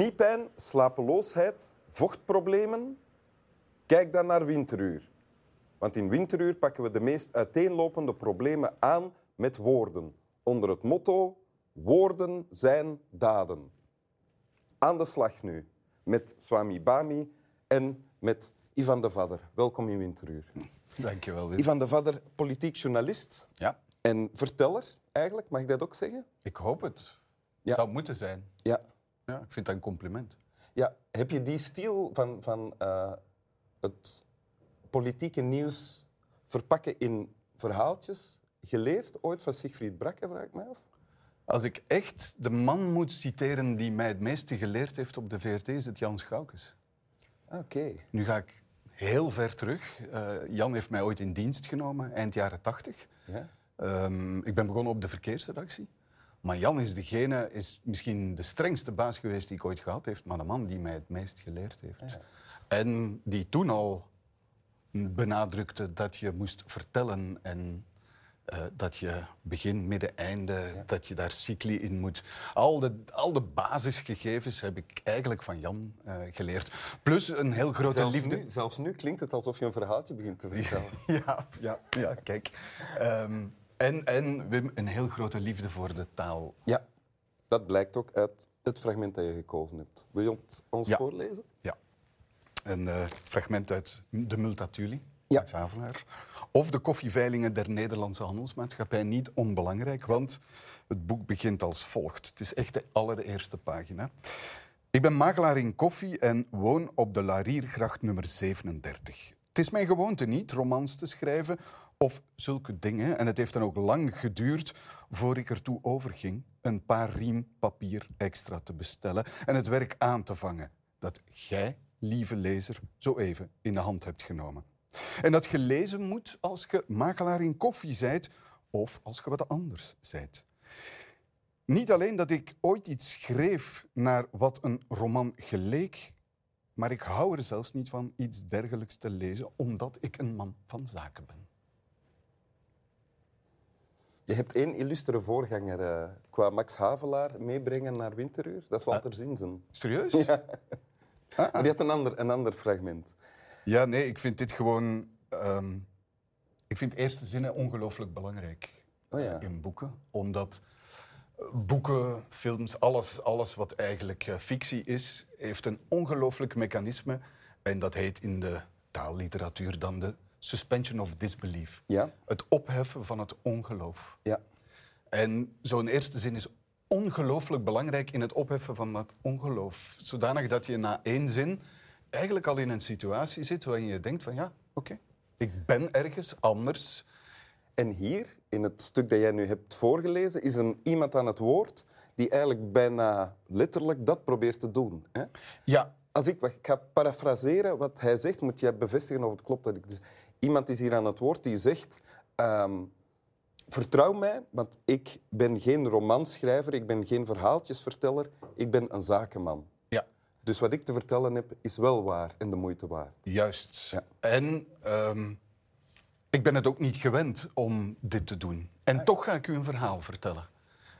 kniepijn, slapeloosheid, vochtproblemen. Kijk dan naar winteruur. Want in winteruur pakken we de meest uiteenlopende problemen aan met woorden. Onder het motto: woorden zijn daden. Aan de slag nu met Swami Bami en met Ivan de Vadder. Welkom in Winteruur. Dankjewel, Wim. Ivan de Vadder, politiek journalist Ja, en verteller eigenlijk, mag ik dat ook zeggen? ik hoop het. Ja. Zou moeten zijn. Ja. Ja, ik vind dat een compliment. ja. Heb je die stijl van, van eh, het politieke nieuws verpakken in verhaaltjes geleerd ooit van Siegfried Brakke, vraag ik mij af? Als ik echt de man moet citeren die mij het meeste geleerd heeft op de VRT, is het Jan Schoukes. Oké. Nu ga ik heel ver terug. Eh, Jan heeft mij ooit in dienst genomen, eind jaren tachtig. Ja? Ehm, ik ben begonnen op de verkeersredactie. Maar Jan is degene, is misschien de strengste baas geweest die ik ooit gehad heb, maar de man die mij het meest geleerd heeft. En die toen al benadrukte dat je moest vertellen en eh, dat je begin, midden, einde, dat je daar cycli in moet. Al de, al de basisgegevens heb ik eigenlijk van Jan eh, geleerd. Plus een heel grote Zelfs liefde. nu, zelfs nu klinkt het alsof je een verhaaltje begint te vertellen. Ja, ja, ja kijk. Ehm, en, en Wim, een heel grote liefde voor de taal. Ja, dat blijkt ook uit het fragment dat je gekozen hebt. Wil je het ons Ja. voorlezen? Ja. Een eh, fragment uit de Multatuli, Ja. Max Havelaar. Of de koffieveilingen der Nederlandse handelsmaatschappij. Niet onbelangrijk, want het boek begint als volgt. Het is echt de allereerste pagina. Ik ben makelaar in koffie en woon op de Lariergracht nummer 37. Het is mijn gewoonte niet romans te schrijven of zulke dingen. En het heeft dan ook lang geduurd voor ik ertoe overging een paar riem papier extra te bestellen en het werk aan te vangen dat jij, lieve lezer, zo even in de hand hebt genomen. En dat gelezen moet als je makelaar in koffie zijt of als je wat anders zijt. Niet alleen dat ik ooit iets schreef naar wat een roman geleek, maar ik hou er zelfs niet van iets dergelijks te lezen, omdat ik een man van zaken ben. Je hebt één illustere voorganger eh, qua Max Havelaar meebrengen naar Winteruur. Dat is Walter Zinzen. Serieus? Ja. Die had een ander, een ander fragment. Ja, nee, ik vind dit gewoon. ehm, ik vind eerste zinnen ongelooflijk belangrijk Oh ja. in boeken, omdat eh, boeken, films, alles, alles wat eigenlijk eh, fictie is, heeft een ongelooflijk mechanisme en dat heet in de taalliteratuur dan de suspension of disbelief. Ja? Het opheffen van het ongeloof. Ja. En zo'n eerste zin is ongelooflijk belangrijk in het opheffen van dat ongeloof. Zodanig dat je na één zin eigenlijk al in een situatie zit waarin je denkt van ja, oké, ik ben ergens anders. En hier, in het stuk dat jij nu hebt voorgelezen, is een iemand aan het woord die eigenlijk bijna letterlijk dat probeert te doen. Hè? Ja, Als ik, ik ga parafraseren wat hij zegt, moet jij bevestigen of het klopt. Dat ik, dus- iemand is hier aan het woord die zegt... ehm, vertrouw mij, want ik ben geen romanschrijver, ik ben geen verhaaltjesverteller, ik ben een zakenman. ja. Dus wat ik te vertellen heb, is wel waar en de moeite waard. Juist. Ja. En ehm, ik ben het ook niet gewend om dit te doen. En toch ga ik u een verhaal vertellen.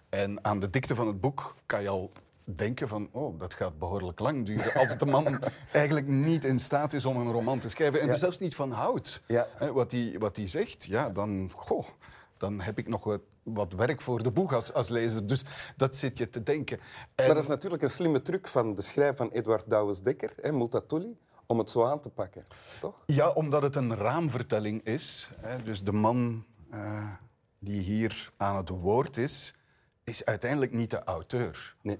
En aan de dikte van het boek kan je al denken van... oh, dat gaat behoorlijk lang duren. Als de man eigenlijk niet in staat is om een roman te schrijven... en Ja. er zelfs niet van houdt. Ja. Hè, wat hij wat hij zegt, ja, dan... Goh, dan heb ik nog wat, wat werk voor de boeg als, als lezer. Dus dat zit je te denken. En- Maar dat is natuurlijk een slimme truc van de schrijver van Edward Douwes-Dekker, hè, Multatuli, om het zo aan te pakken. Toch? Ja, omdat het een raamvertelling is. Hè, dus de man eh, die hier aan het woord is, is uiteindelijk niet de auteur. Nee.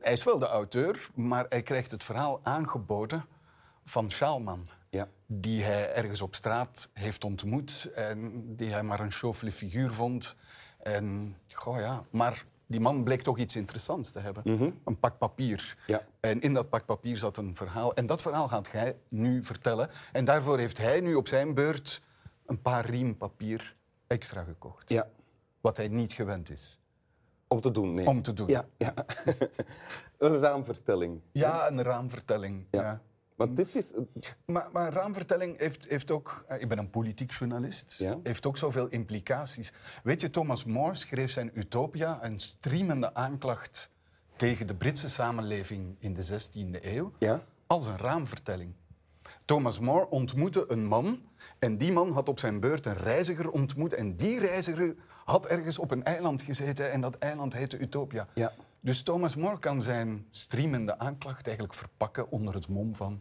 Hij is wel de auteur, maar hij krijgt het verhaal aangeboden van Schaalman. Ja. Die hij ergens op straat heeft ontmoet en die hij maar een chauffele figuur vond. En, goh ja, maar die man bleek toch iets interessants te hebben. Een pak papier. Ja. En in dat pak papier zat een verhaal. En dat verhaal gaat hij nu vertellen. En daarvoor heeft hij nu op zijn beurt een paar riem papier extra gekocht. Ja. Wat hij niet gewend is. Om te doen, nee. Om te doen. Ja. ja. een raamvertelling. Ja, een raamvertelling. Ja. Ja. Want dit is... Maar, maar raamvertelling heeft, heeft ook... eh, Ik ben een politiek journalist. Ja. Heeft ook zoveel implicaties. Weet je, Thomas More schreef zijn Utopia een streamende aanklacht tegen de Britse samenleving in de 16e eeuw Ja? als een raamvertelling. Thomas More ontmoette een man en die man had op zijn beurt een reiziger ontmoet en die reiziger had ergens op een eiland gezeten en dat eiland heette Utopia. Ja. Dus Thomas More kan zijn streamende aanklacht eigenlijk verpakken onder het mom van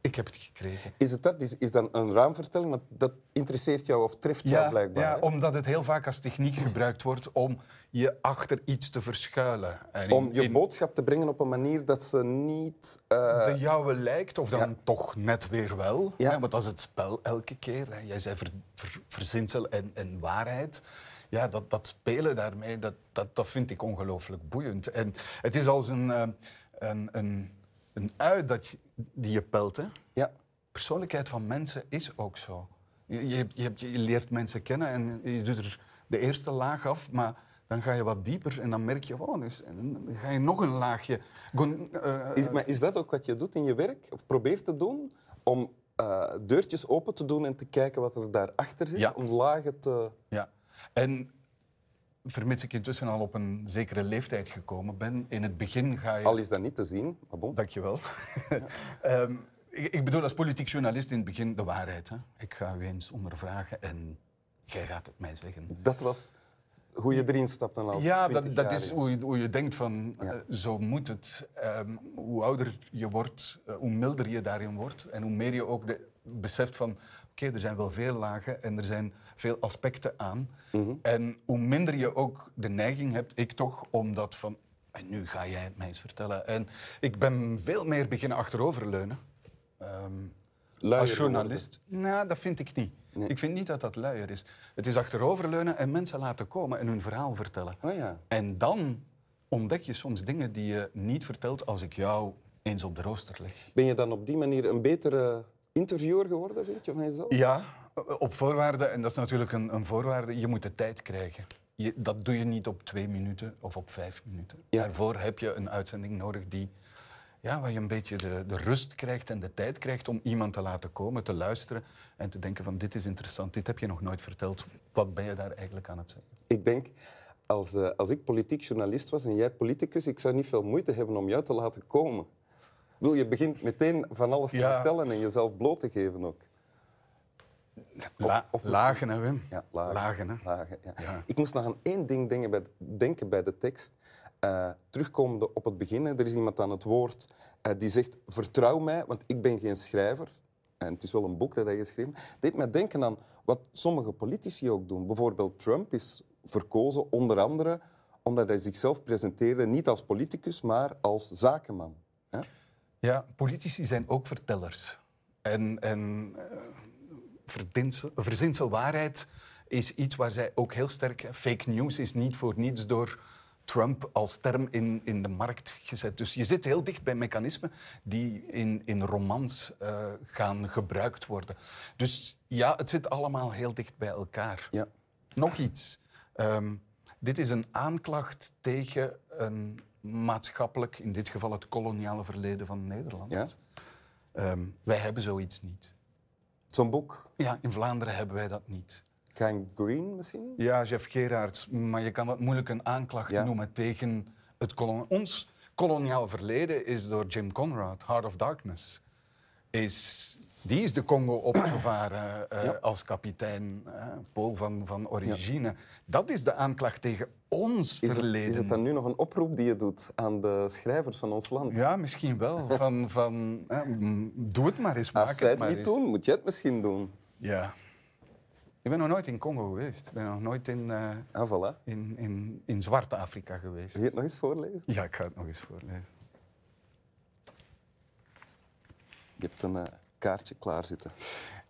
ik heb het gekregen. Is het dat? Is, is dan een raamvertelling? Want dat interesseert jou of treft jou blijkbaar. ja hè? omdat het heel vaak als techniek gebruikt wordt om je achter iets te verschuilen. En in- Om je boodschap te brengen op een manier dat ze niet... eh, de jouwe lijkt, of dan ja. toch net weer wel. Ja. Want dat is het spel elke keer. Hè. Jij zei ver, ver- verzinsel en, en waarheid. Ja, dat, dat spelen daarmee, dat, dat, dat vind ik ongelooflijk boeiend. En het is als een, eh, een, een, een ui dat je, die je pelt. Hè. ja. persoonlijkheid van mensen is ook zo. Je, je, je, leert mensen kennen en je doet er de eerste laag af, maar dan ga je wat dieper en dan merk je, oh, dus, dan ga je nog een laagje. Eh, Is, maar is dat ook wat je doet in je werk? Of probeert te doen? Om eh, deurtjes open te doen en te kijken wat er daarachter zit? Ja. Om lagen te... Ja. En vermits ik intussen al op een zekere leeftijd gekomen ben, in het begin ga je... Al is dat niet te zien, maar bon. Dankjewel. Ehm ik, ik bedoel als politiek journalist in het begin de waarheid. Hè. Ik ga u eens ondervragen en jij gaat het mij zeggen. Dat was hoe je erin stapte als Ja, 20 dat, dat is hoe je, hoe je denkt van, Ja. eh, zo moet het. Ehm, hoe ouder je wordt, eh, hoe milder je daarin wordt. En hoe meer je ook de, beseft van, oké, er zijn wel veel lagen en er zijn veel aspecten aan. Mhm. En hoe minder je ook de neiging hebt, ik toch, om dat van, en nu ga jij het mij eens vertellen. En ik ben veel meer beginnen achteroverleunen. Ehm, Luier als journalist? Nou, dat vind ik niet. Nee. Ik vind niet dat dat luier is. Het is achteroverleunen en mensen laten komen en hun verhaal vertellen. Oh ja. En dan ontdek je soms dingen die je niet vertelt als ik jou eens op de rooster leg. Ben je dan op die manier een betere interviewer geworden, vind je, van jezelf? Ja, op voorwaarde, en dat is natuurlijk een, een voorwaarde, je moet de tijd krijgen. Je, dat doe je niet op twee minuten of op vijf minuten. Ja. Daarvoor heb je een uitzending nodig die, ja, waar je een beetje de, de rust krijgt en de tijd krijgt om iemand te laten komen, te luisteren en te denken van dit is interessant, dit heb je nog nooit verteld. Wat ben je daar eigenlijk aan het zeggen? Ik denk, als, eh, als ik politiek journalist was en jij politicus, ik zou niet veel moeite hebben om jou te laten komen. Wil je begint meteen van alles te Ja. vertellen en jezelf bloot te geven ook. La- of- lagen, hè, Wim? Ja, lagen. Lagen, hè? Lagen, ja. Ja. Ik moest nog aan één ding denken bij de, denken bij de tekst. Eh, terugkomende op het begin, er is iemand aan het woord eh, die zegt: Vertrouw mij, want ik ben geen schrijver. En het is wel een boek dat hij geschreven heeft. deed mij denken aan wat sommige politici ook doen. Bijvoorbeeld Trump is verkozen onder andere omdat hij zichzelf presenteerde niet als politicus, maar als zakenman. Ja, politici zijn ook vertellers. En, en eh, verdinsel, verzinselwaarheid is iets waar zij ook heel sterk... Fake news is niet voor niets door Trump als term in, in de markt gezet. Dus je zit heel dicht bij mechanismen die in, in romans eh, gaan gebruikt worden. Dus ja, het zit allemaal heel dicht bij elkaar. Ja. Nog iets. Ehm, dit is een aanklacht tegen een maatschappelijk, in dit geval het koloniale verleden van Nederland. Ja. Ehm, wij hebben zoiets niet. Zo'n boek, Ja, in Vlaanderen hebben wij dat niet. Kang Green misschien? Ja, Jeff Gerards, maar je kan het moeilijk een aanklacht Ja. noemen tegen het kolon ons koloniaal verleden is door Jim Conrad, Heart of Darkness. Is, die is de Congo opgevaren eh, Ja. als kapitein, eh, Paul van, van origine. Dat is de aanklacht tegen ons Is het, verleden. is het dan nu nog een oproep die je doet aan de schrijvers van ons land? Ja, misschien wel. Van, van, eh, doe het maar eens, maak Als zij het niet eens. doen, moet jij het misschien doen. Ja. Ik ben nog nooit in Congo geweest. Ik ben nog nooit in, Ah, voilà. in, in, in Zwarte-Afrika geweest. Wil je het nog eens voorlezen? Ja, ik ga het nog eens voorlezen. Je hebt een eh, kaartje klaarzitten.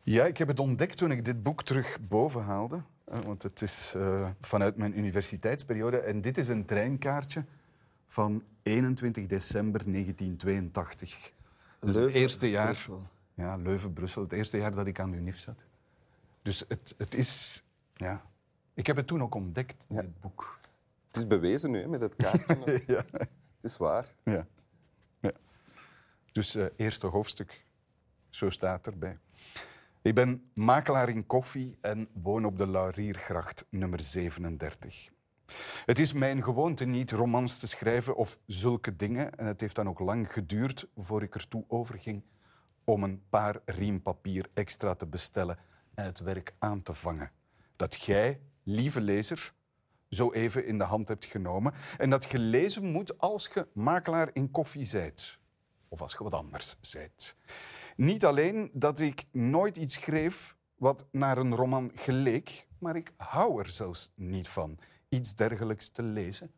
Ja, ik heb het ontdekt toen ik dit boek terug boven haalde. Want het is eh, vanuit mijn universiteitsperiode. En dit is een treinkaartje van 21 december 1982. Dus het eerste jaar... Brussel. Ja, Leuven-Brussel. Het eerste jaar dat ik aan de UNIF zat. Dus het, het is... Ja. Ik heb het toen ook ontdekt, Ja. dit boek. Het is bewezen nu, hè, met het kaartje. Ja. Het is waar. Ja. ja. Dus eh eerste hoofdstuk, zo staat erbij. Ik ben makelaar in koffie en woon op de Lauriergracht nummer 37. Het is mijn gewoonte niet romans te schrijven of zulke dingen. En het heeft dan ook lang geduurd voor ik ertoe overging om een paar riempapier extra te bestellen en het werk aan te vangen. Dat jij, lieve lezer, zo even in de hand hebt genomen en dat gelezen moet als je makelaar in koffie zijt. Of als je wat anders zijt. Niet alleen dat ik nooit iets schreef wat naar een roman geleek, maar ik hou er zelfs niet van iets dergelijks te lezen,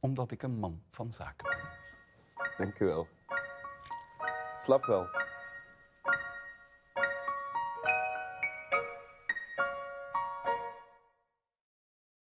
omdat ik een man van zaken ben. Dank u wel. Slap wel.